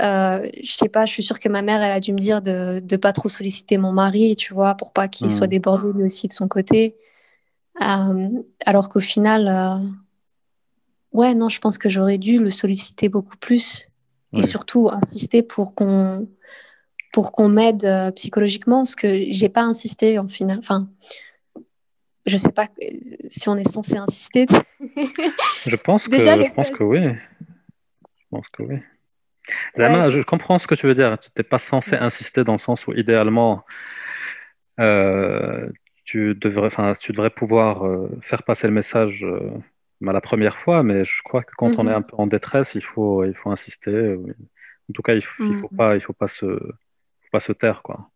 euh, je sais pas, je suis sûre que ma mère, elle a dû me dire de ne pas trop solliciter mon mari, tu vois, pour pas qu'il Hmm. soit débordé lui aussi de son côté. Euh, alors qu'au final, euh, ouais, non, je pense que j'aurais dû le solliciter beaucoup plus et surtout insister pour qu'on pour qu'on m'aide euh, psychologiquement, parce que j'ai pas insisté en final. Enfin, je sais pas euh, si on est censé insister. Je pense que, Déjà, je pense que oui. Je pense que oui. Zama, Ouais, je comprends ce que tu veux dire. Tu n'es pas censé insister dans le sens où idéalement, euh, tu devrais, enfin, tu devrais pouvoir euh, faire passer le message bah, la première fois, mais je crois que quand on est Mhm. un peu en détresse, il faut, il faut insister. euh, En tout cas, il faut, il faut Mhm. pas, il faut pas se, faut pas se taire, quoi.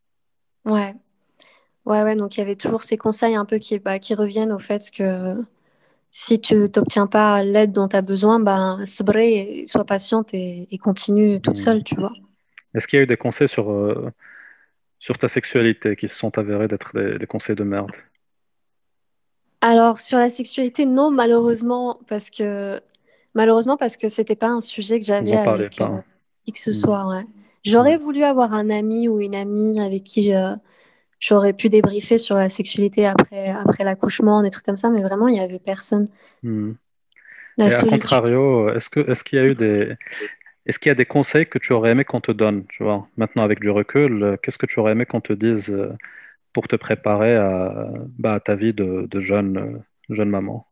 Ouais, ouais, ouais. Donc il y avait toujours ces conseils un peu qui, bah, qui reviennent au fait que si tu n'obtiens pas l'aide dont tu as besoin, ben, sabré, sois patiente et, et continue toute seule, tu vois. Est-ce qu'il y a eu des conseils sur, euh, sur ta sexualité qui se sont avérés d'être des, des conseils de merde? Alors sur la sexualité, non, malheureusement, parce que malheureusement parce que c'était pas un sujet que j'avais avec pas. euh, qui que ce Mhm. soit. Ouais. J'aurais voulu avoir un ami ou une amie avec qui j'aurais pu débriefer sur la sexualité après, après l'accouchement, des trucs comme ça, mais vraiment, il n'y avait personne. La Et à solitude. contrario, est-ce que, est-ce qu'il y a eu des, est-ce qu'il y a des conseils que tu aurais aimé qu'on te donne, tu vois? Maintenant, avec du recul, euh, qu'est-ce que tu aurais aimé qu'on te dise euh, pour te préparer à, bah, à ta vie de, de jeune, jeune maman?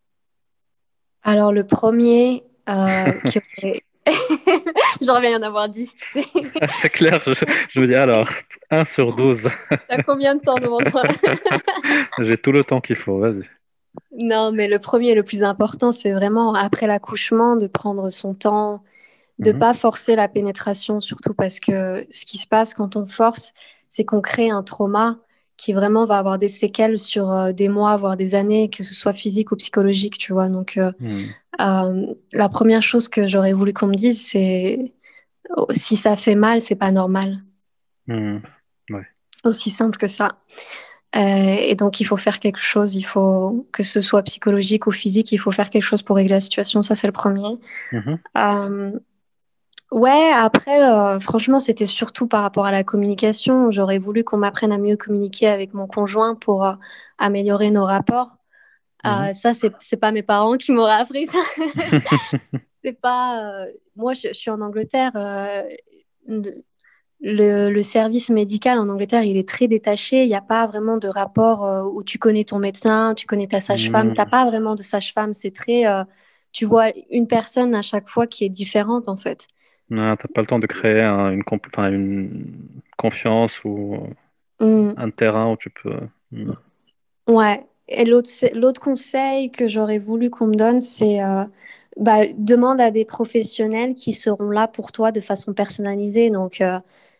Alors, le premier euh, qui aurait... J'en reviens y en avoir 10, tu sais. C'est clair, je, je me dis alors, 1 sur 12, T'as combien de temps devant toi? j'ai tout le temps qu'il faut, vas-y. Non, mais le premier et le plus important, c'est vraiment après l'accouchement de prendre son temps, de Mhm. pas forcer la pénétration, surtout parce que ce qui se passe quand on force, c'est qu'on crée un trauma qui vraiment va avoir des séquelles sur euh, des mois, voire des années, que ce soit physique ou psychologique, tu vois. Donc, euh, Hmm. euh, la première chose que j'aurais voulu qu'on me dise, c'est oh, si ça fait mal, c'est pas normal. Hmm. Aussi simple que ça. Et donc, il faut faire quelque chose. Il faut que ce soit psychologique ou physique, il faut faire quelque chose pour régler la situation. Ça, c'est le premier. Mhm. Ouais, après, euh, franchement, c'était surtout par rapport à la communication. J'aurais voulu qu'on m'apprenne à mieux communiquer avec mon conjoint pour euh, améliorer nos rapports. Euh, Mhm. ça, c'est c'est pas mes parents qui m'auraient appris ça. c'est pas. moi, je, je suis en Angleterre. le, le service médical en Angleterre, il est très détaché. Il n'y a pas vraiment de rapport où tu connais ton médecin, tu connais ta sage-femme. Mhm. Tu n'as pas vraiment de sage-femme. C'est très. tu vois une personne à chaque fois qui est différente, en fait. Non, t'as pas le temps de créer un- une, confiance ou Mm. un terrain où tu peux. Hmm. Ouais. Et l'autre conseil que j'aurais voulu qu'on me donne, c'est euh, bah, demande à des professionnels qui seront là pour toi de façon personnalisée. Donc, euh,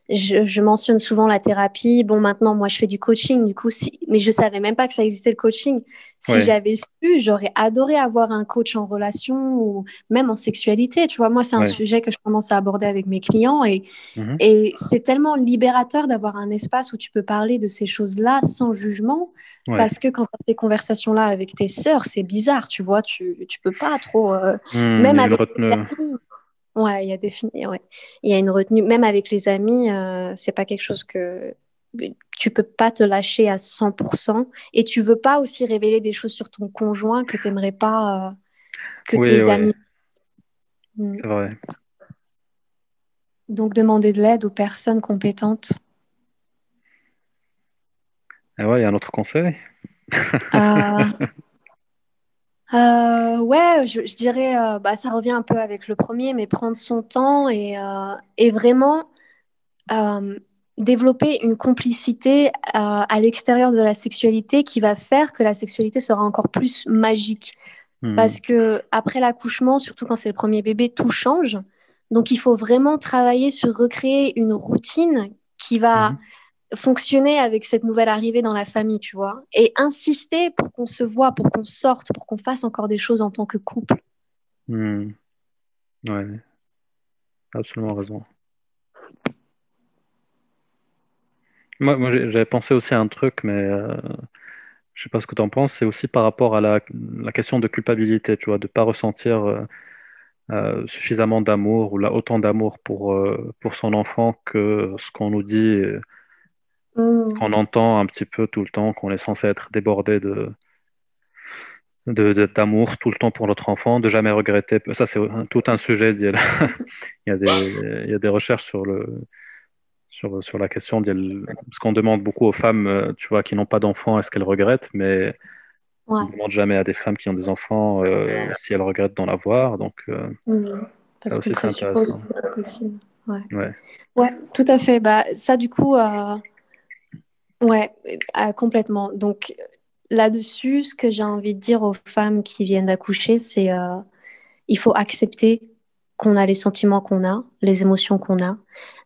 je, je mentionne souvent la thérapie. Bon, maintenant, moi, je fais du coaching, du coup, si... mais je savais même pas que ça existait le coaching. Si Ouais. j'avais su, j'aurais adoré avoir un coach en relation ou même en sexualité. Tu vois, moi, c'est un Ouais. sujet que je commence à aborder avec mes clients et, Mhm. et c'est tellement libérateur d'avoir un espace où tu peux parler de ces choses-là sans jugement. Ouais. Parce que quand tu as ces conversations-là avec tes sœurs, c'est bizarre, tu vois, tu, tu peux pas trop. euh, Hmm, même avec amis. Ouais, il y a des ouais. Il y a une retenue. Même avec les amis, euh, c'est pas quelque chose que tu peux pas te lâcher à 100% et tu veux pas aussi révéler des choses sur ton conjoint que t'aimerais pas euh, que Oui, tes ouais. amis. Mm. C'est vrai. Donc demander de l'aide aux personnes compétentes. Et ouais, il y a un autre conseil. Euh, euh, ouais, je, je dirais, euh, bah, ça revient un peu avec le premier, mais prendre son temps et, euh, et vraiment euh, développer une complicité à l'extérieur de la sexualité qui va faire que la sexualité sera encore plus magique. Hmm. Parce que après l'accouchement, surtout quand c'est le premier bébé, tout change. Donc il faut vraiment travailler sur recréer une routine qui va Mhm. Fonctionner avec cette nouvelle arrivée dans la famille, tu vois. Et insister pour qu'on se voit, pour qu'on sorte, pour qu'on fasse encore des choses en tant que couple. Hmm. Ouais. Absolument raison. Moi, j'avais pensé aussi à un truc, mais euh, je sais pas ce que tu en penses. C'est aussi par rapport à la, la question de culpabilité, tu vois, de pas ressentir euh, euh, suffisamment d'amour ou là, autant d'amour pour, euh, pour son enfant que ce qu'on nous dit, euh, qu'on entend un petit peu tout le temps, qu'on est censé être débordé de, de, de- d'amour tout le temps pour notre enfant, de jamais regretter. Ça, c'est tout un sujet. Il y a, des, il y a des recherches sur le, sur, sur la question. Parce qu'on demande beaucoup aux femmes, euh, tu vois, qui n'ont pas d'enfants, est-ce qu'elles regrettent, mais Ouais. on ne demande jamais à des femmes qui ont des enfants euh, si elles regrettent d'en avoir. Donc, euh, Mm. Ça Parce qu'on c'est intéressant. que. Ouais. ouais. Ouais, tout à fait. Bah, ça, du coup, euh, ouais, euh, complètement. Donc, là-dessus, ce que j'ai envie de dire aux femmes qui viennent d'accoucher, c'est euh, il faut accepter qu'on a les sentiments qu'on a, les émotions qu'on a,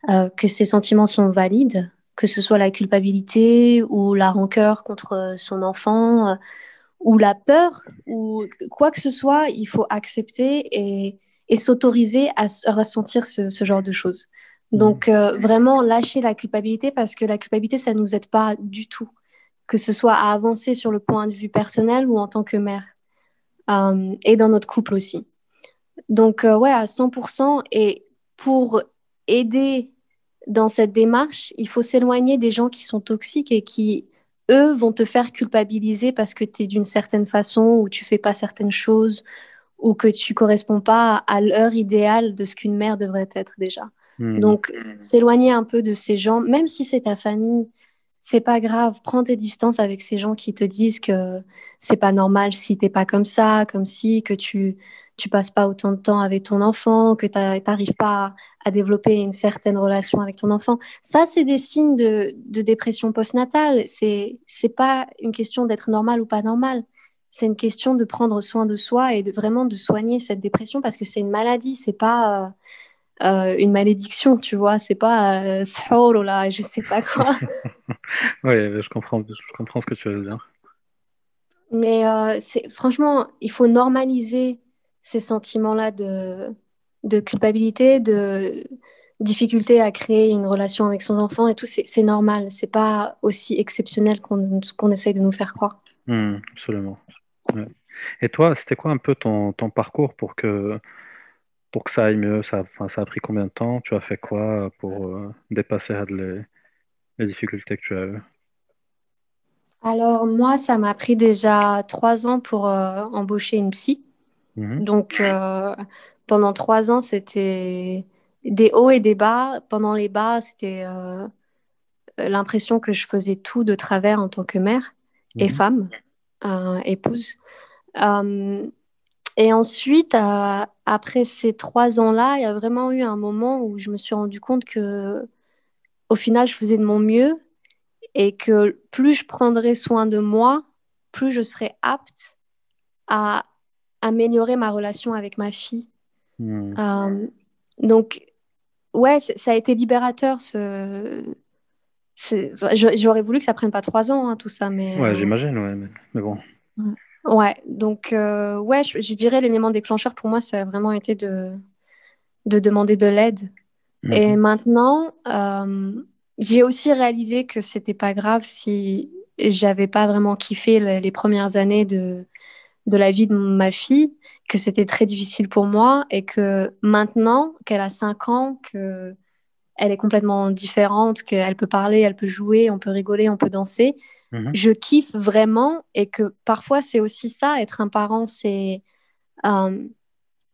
euh, que ces sentiments sont valides, que ce soit la culpabilité ou la rancœur contre son enfant euh, ou la peur ou quoi que ce soit, il faut accepter et, s'autoriser à ressentir ce genre de choses. Donc, euh, vraiment lâcher la culpabilité parce que la culpabilité, ça ne nous aide pas du tout, que ce soit à avancer sur le point de vue personnel ou en tant que mère, Euh, et dans notre couple aussi. Donc, euh, ouais, à 100%. Et pour aider dans cette démarche, il faut s'éloigner des gens qui sont toxiques et qui, eux, vont te faire culpabiliser parce que tu es d'une certaine façon ou tu fais pas certaines choses ou que tu corresponds pas à l'heure idéale de ce qu'une mère devrait être déjà. Hmm. Donc, s'éloigner un peu de ces gens, même si c'est ta famille, c'est pas grave. Prends tes distances avec ces gens qui te disent que c'est pas normal si t'es pas comme ça, comme si, que tu tu passes pas autant de temps avec ton enfant, que t'a- t'arrives pas à, à développer une certaine relation avec ton enfant. Ça, c'est des signes de, de dépression postnatale. C'est c'est pas une question d'être normal ou pas normal. C'est une question de prendre soin de soi et de vraiment de soigner cette dépression parce que c'est une maladie, c'est pas euh, euh, une malédiction, tu vois, c'est pas euh, ou là, je sais pas quoi. Oui, je comprends, je comprends ce que tu veux dire. Mais euh, c'est franchement, il faut normaliser ces sentiments-là de, de culpabilité, de difficulté à créer une relation avec son enfant et tout, c'est normal. C'est pas aussi exceptionnel qu'on qu'on essaye de nous faire croire. Hmm, absolument. Ouais. Et toi, c'était quoi un peu ton, ton parcours pour que, pour que ça aille mieux? Ça, a pris combien de temps? Tu as fait quoi pour euh, dépasser les, les difficultés que tu as eues? Alors moi, ça m'a pris déjà trois ans pour euh, embaucher une psy. Mhm. Donc euh, pendant trois ans, c'était des hauts et des bas. Pendant les bas, c'était l'impression que je faisais tout de travers en tant que mère et Mhm. femme, épouse. Et ensuite, euh, après ces trois ans-là, il y a vraiment eu un moment où je me suis rendu compte que, au final, je faisais de mon mieux et que plus je prendrais soin de moi, plus je serais apte à améliorer ma relation avec ma fille. Hmm. Euh, donc, ouais, ça a été libérateur. Ce... J'aurais voulu que ça prenne pas trois ans, hein, tout ça, mais Ouais, euh, j'imagine, ouais, mais, mais bon. ouais. Donc, euh, ouais, je, je dirais l'élément déclencheur pour moi, ça a vraiment été de, de demander de l'aide. Et maintenant, euh, j'ai aussi réalisé que c'était pas grave si j'avais pas vraiment kiffé le- les premières années de, de la vie de ma fille, que c'était très difficile pour moi et que maintenant qu'elle a 5 ans, que elle est complètement différente, qu'elle peut parler, elle peut jouer, on peut rigoler, on peut danser, Mhm. je kiffe vraiment et que parfois c'est aussi ça, être un parent, c'est euh,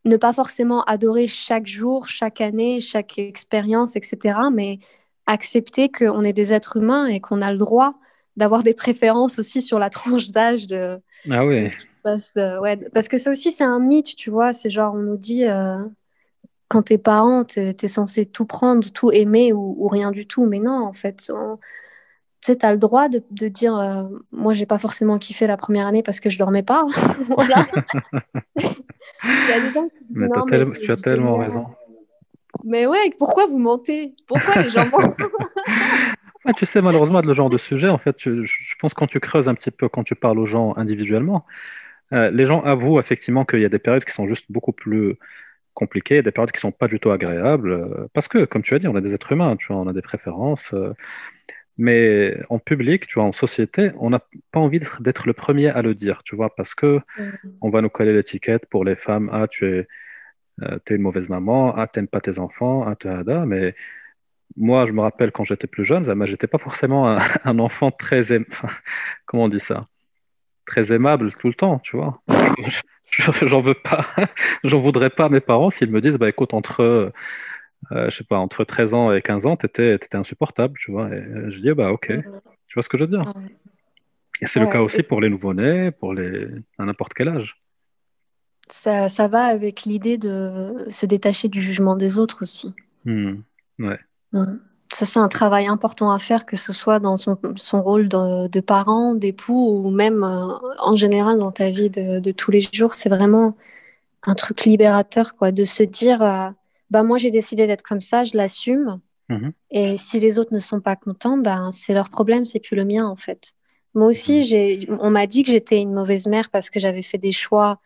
ne pas forcément adorer chaque jour, chaque année, chaque expérience, etc., mais accepter qu'on est des êtres humains et qu'on a le droit d'avoir des préférences aussi sur la tranche d'âge de, Ah de ce qui se passe. euh, ouais, parce que ça aussi, c'est un mythe, tu vois. C'est genre, on nous dit, euh, quand t'es parent, t'es, censé tout prendre, tout aimer ou, ou rien du tout. Mais non, en fait, on- tu sais, t'as le droit de, de dire, euh, moi, j'ai pas forcément kiffé la première année parce que je dormais pas. Voilà. Il y a des gens qui disent, mais, non, tu as tellement raison. Mais ouais, pourquoi vous mentez? Pourquoi les gens mentent? Tu sais, malheureusement, le genre de sujet, en fait, tu- je pense quand tu creuses un petit peu, quand tu parles aux gens individuellement, euh, les gens avouent effectivement qu'il y a des périodes qui sont juste beaucoup plus compliquées, des périodes qui sont pas du tout agréables, euh, parce que, comme tu as dit, on est des êtres humains, tu vois, on a des préférences, euh, mais en public, tu vois, en société, on n'a pas envie d'être le premier à le dire, tu vois, parce que on va nous coller l'étiquette pour les femmes, ah, tu es, euh, une mauvaise maman, ah, t'aimes pas tes enfants, ah, t'es mais moi, je me rappelle quand j'étais plus jeune, moi, j'étais pas forcément un, un enfant très, aim- comment on dit ça, très aimable tout le temps, tu vois. Je- je- J'en veux pas, j'en voudrais pas à mes parents s'ils me disent, bah écoute, entre, euh, je sais pas, entre 13 ans et 15 ans, t'étais, t'étais insupportable, tu vois. Et euh, je dis, bah ok, tu vois ce que je veux dire? Et c'est le cas aussi pour les nouveau-nés, pour les, à n'importe quel âge. Ça, ça va avec l'idée de se détacher du jugement des autres aussi. Hmm, Ouais. Mm. Ça, c'est un travail important à faire, que ce soit dans son, son rôle de, de parent, d'époux, ou même euh, en général dans ta vie de, de tous les jours. C'est vraiment un truc libérateur, quoi, de se dire, euh, bah moi j'ai décidé d'être comme ça, je l'assume, Mhm. et si les autres ne sont pas contents, ben c'est leur problème, c'est plus le mien en fait. Moi aussi, j'ai, on m'a dit que j'étais une mauvaise mère parce que j'avais fait des choix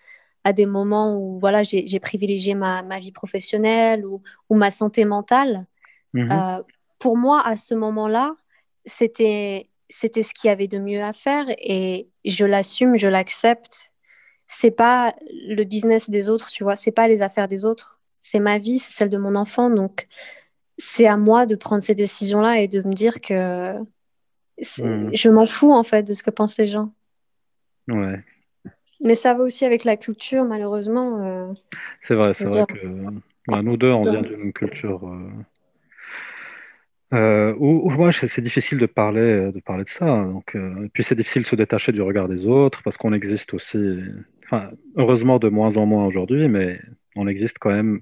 à des moments où voilà, j'ai, j'ai privilégié ma, ma vie professionnelle ou, ou ma santé mentale. Mhm. Euh, pour moi, à ce moment-là, c'était c'était ce qu'il y avait de mieux à faire et je l'assume, je l'accepte. C'est pas le business des autres, tu vois, c'est pas les affaires des autres, c'est ma vie, c'est celle de mon enfant, donc c'est à moi de prendre ces décisions-là et de me dire que je m'en fous en fait de ce que pensent les gens. Ouais. Mais ça va aussi avec la culture, malheureusement. euh, C'est vrai, c'est vrai dire. que ouais, nous deux, on vient d'une culture euh, euh, où, où, ouais, c'est c'est difficile de parler, de parler de ça. Donc, euh, et puis c'est difficile de se détacher du regard des autres parce qu'on existe aussi, enfin, heureusement de moins en moins aujourd'hui, mais on existe quand même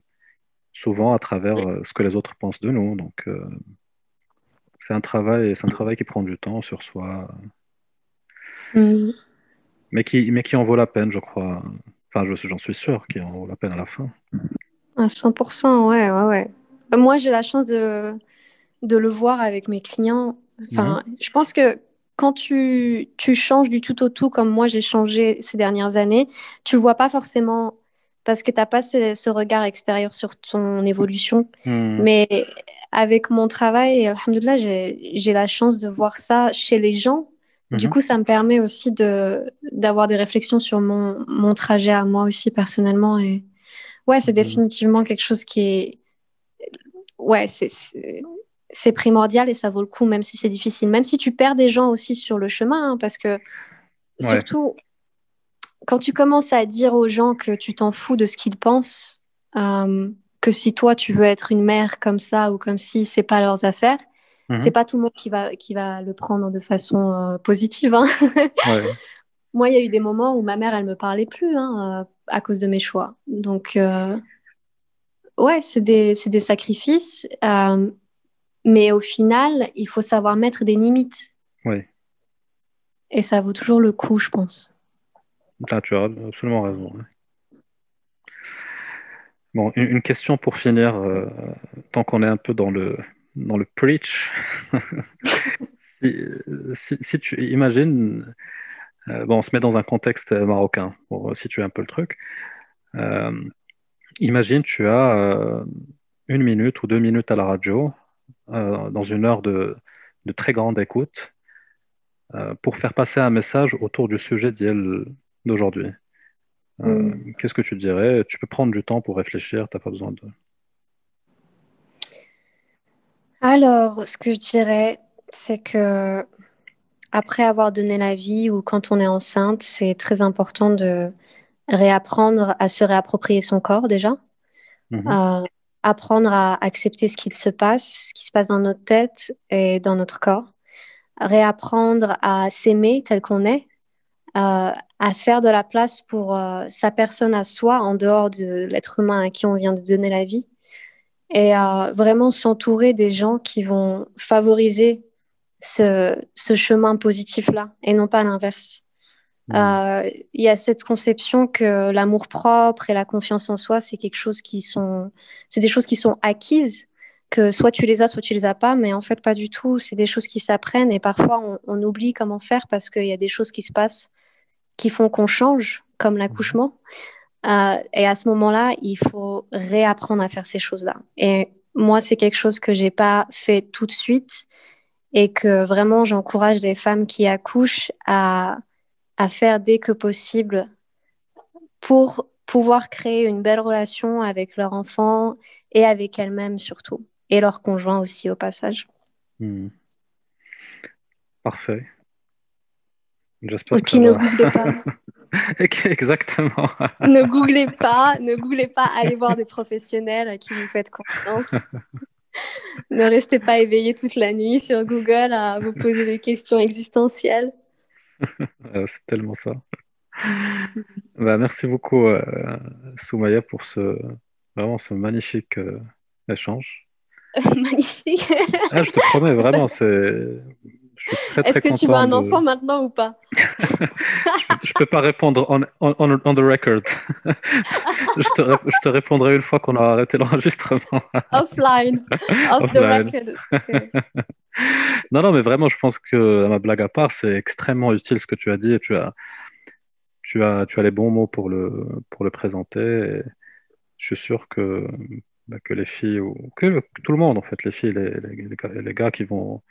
souvent à travers euh, ce que les autres pensent de nous. Donc, euh, c'est un travail, c'est un travail qui prend du temps sur soi, Mhm. mais qui, mais qui en vaut la peine, je crois. Enfin, je- j'en suis sûr qu'il en vaut la peine à la fin. À 100%, ouais, ouais, ouais. Euh, Moi, j'ai la chance de, de le voir avec mes clients. Enfin, je pense que quand tu, tu changes du tout au tout, comme moi j'ai changé ces dernières années, tu le vois pas forcément parce que tu n'as pas ce, ce regard extérieur sur ton évolution. Hmm. Mais avec mon travail, alhamdoulilah, j'ai, la chance de voir ça chez les gens. Du Mhm. coup, ça me permet aussi de, d'avoir des réflexions sur mon, mon trajet à moi aussi personnellement. Et ouais, c'est Mhm. définitivement quelque chose qui est. Ouais, c'est, primordial et ça vaut le coup, même si c'est difficile. Même si tu perds des gens aussi sur le chemin, hein, parce que Ouais. Quand tu commences à dire aux gens que tu t'en fous de ce qu'ils pensent, euh, que si toi tu veux être une mère comme ça ou comme si c'est pas leurs affaires, Mhm. c'est pas tout le monde qui va, qui va le prendre de façon euh, positive. hein. Ouais. Moi, il y a eu des moments où ma mère, elle me parlait plus hein, euh, à cause de mes choix. Donc, euh, ouais, c'est des, des sacrifices. mais au final, il faut savoir mettre des limites. Ouais. Et ça vaut toujours le coup, je pense. Tu as absolument raison. Bon, une, question pour finir, euh, tant qu'on est un peu dans le, dans le preach. si, si, tu imagines, euh, bon, on se met dans un contexte marocain pour situer un peu le truc. Euh, imagine, tu as une minute ou deux minutes à la radio, dans une heure de, de très grande écoute, pour faire passer un message autour du sujet d'hier- d'aujourd'hui. Euh, Mm. Qu'est-ce que tu dirais? Tu peux prendre du temps pour réfléchir, t'as pas besoin de... Alors, ce que je dirais, c'est que après avoir donné la vie ou quand on est enceinte, c'est très important de réapprendre à se réapproprier son corps déjà, Mhm. à apprendre à accepter ce qu'il se passe, ce qui se passe dans notre tête et dans notre corps, réapprendre à s'aimer tel qu'on est, euh, à faire de la place pour euh, sa personne à soi en dehors de l'être humain à qui on vient de donner la vie et à vraiment s'entourer des gens qui vont favoriser ce, ce chemin positif-là et non pas l'inverse. Mhm. Euh, Il y a cette conception que l'amour-propre et la confiance en soi, c'est quelque chose qui sont, c'est des choses qui sont acquises, que soit tu les as, soit tu les as pas, mais en fait pas du tout. C'est des choses qui s'apprennent et parfois on, on oublie comment faire parce qu'il y a des choses qui se passent qui font qu'on change, comme l'accouchement. Euh, et à ce moment-là, il faut réapprendre à faire ces choses-là. Et moi, c'est quelque chose que j'ai pas fait tout de suite et que vraiment j'encourage les femmes qui accouchent à, à faire dès que possible pour pouvoir créer une belle relation avec leur enfant et avec elles-mêmes surtout, et leur conjoint aussi au passage. Mhm. Parfait. J'espère Et que puis ne va. googlez pas, Exactement. ne googlez pas, ne googlez pas, allez voir des professionnels à qui vous faites confiance. ne restez pas éveillé toute la nuit sur Google à vous poser des questions existentielles. Euh, c'est tellement ça. Bah, merci beaucoup, euh, Soumaya, pour ce, vraiment ce magnifique euh, échange. Magnifique. Ah, je te promets, vraiment, c'est... Est-ce que tu veux un de- enfant maintenant ou pas Je peux pas répondre on, on, on- the record. je, te, je te répondrai une fois qu'on aura arrêté l'enregistrement. Offline, off the record. Non, non, mais vraiment, je pense que, à ma blague à part, c'est extrêmement utile ce que tu as dit et tu as, tu as, tu as les bons mots pour le, pour le présenter. Et je suis sûr que, bah, que les filles, ou que, tout le monde, en fait, les filles, les, les, les gars qui vont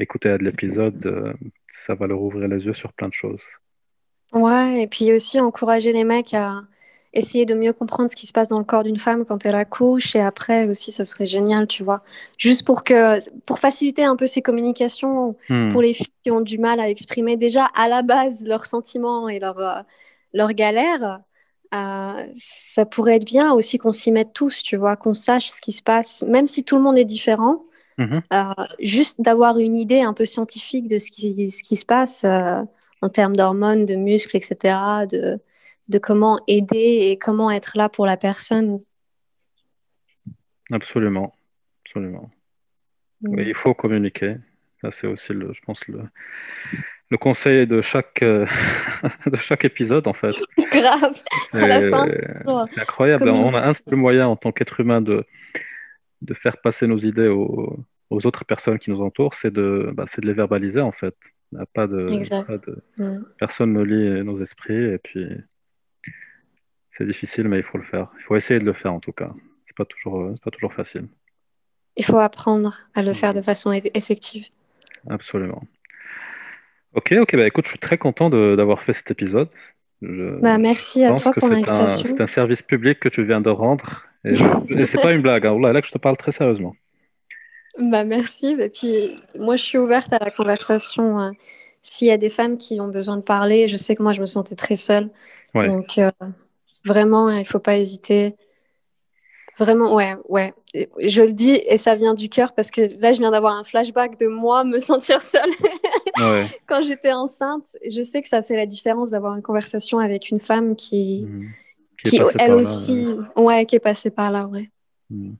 écouter l'épisode, euh, ça va leur ouvrir les yeux sur plein de choses. Ouais, et puis aussi encourager les mecs à essayer de mieux comprendre ce qui se passe dans le corps d'une femme quand elle accouche et après aussi, ça serait génial, tu vois. Juste pour que, pour faciliter un peu ces communications Hmm. pour les filles qui ont du mal à exprimer déjà à la base leurs sentiments et leurs euh, galères, euh, ça pourrait être bien aussi qu'on s'y mette tous, tu vois, qu'on sache ce qui se passe, même si tout le monde est différent, Mhm. euh, juste d'avoir une idée un peu scientifique de ce qui, ce qui se passe euh, en termes d'hormones, de muscles, etc., de, de comment aider et comment être là pour la personne. Absolument, absolument. Mm. Il faut communiquer. C'est aussi, le, je pense, le, le conseil de chaque, euh, de chaque épisode, en fait. Grave, C'est incroyable. On a un seul moyen en tant qu'être humain de, de faire passer nos idées aux, aux autres personnes qui nous entourent, c'est de, bah, de les verbaliser, en fait. Il n'y a pas de, Exact. pas de- Mm. personne ne lit nos esprits, et puis c'est difficile, mais il faut le faire. Il faut essayer de le faire, en tout cas. C'est pas toujours, euh, pas toujours facile. Il faut apprendre à le faire de façon eff- effective. Absolument. Ok, ok, bah écoute, je suis très content d'avoir fait cet épisode. Je Bah, merci à toi pour l'invitation. c'est un service public que tu viens de rendre. Et, et c'est pas une blague, hein. Là que je te parle très sérieusement. Bah, merci. Et puis, moi, je suis ouverte à la conversation. euh, S'il y a des femmes qui ont besoin de parler, je sais que moi, je me sentais très seule. Ouais. Donc, euh, vraiment, il ne faut pas hésiter. Vraiment, ouais, ouais. Je le dis et ça vient du cœur parce que là, je viens d'avoir un flashback de moi me sentir seule Ouais. quand j'étais enceinte. Je sais que ça fait la différence d'avoir une conversation avec une femme qui, Mhm. Qui elle par là, aussi, ouais, qui est passée par là, ouais. Mhm.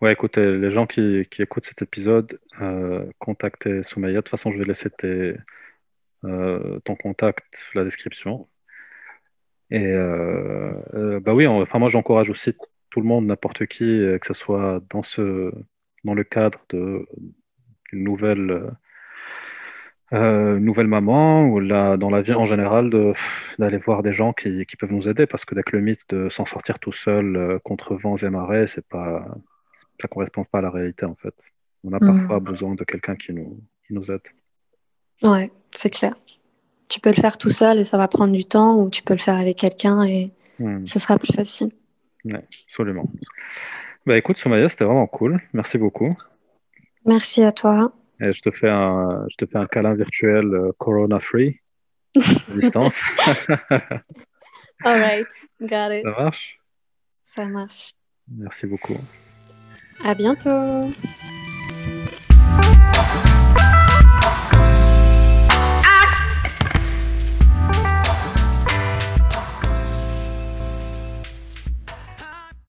Ouais, écoute, euh, les gens qui, qui écoutent cet épisode, euh, contactez Soumaya. De toute façon, je vais laisser tes, euh, ton contact, la description. Et euh, bah oui, enfin moi j'encourage aussi tout le monde, n'importe qui, que ce soit dans, ce, dans le cadre d'une nouvelle, euh, nouvelle maman ou là, dans la vie en général, de- d'aller voir des gens qui, qui peuvent nous aider. Parce que dès que le mythe de s'en sortir tout seul euh, contre vents et marées, c'est pas, ça correspond pas à la réalité en fait. On a Mhm. parfois besoin de quelqu'un qui nous, qui nous aide. Ouais, c'est clair. Tu peux le faire tout seul et ça va prendre du temps, ou tu peux le faire avec quelqu'un et Hmm. ça sera plus facile. Ouais, absolument. Bah écoute, Soumaya, c'était vraiment cool. Merci beaucoup. Merci à toi. Et je te fais un, je te fais un câlin virtuel euh, corona free à distance. All right, got it. Ça marche? Ça marche. Merci beaucoup. À bientôt.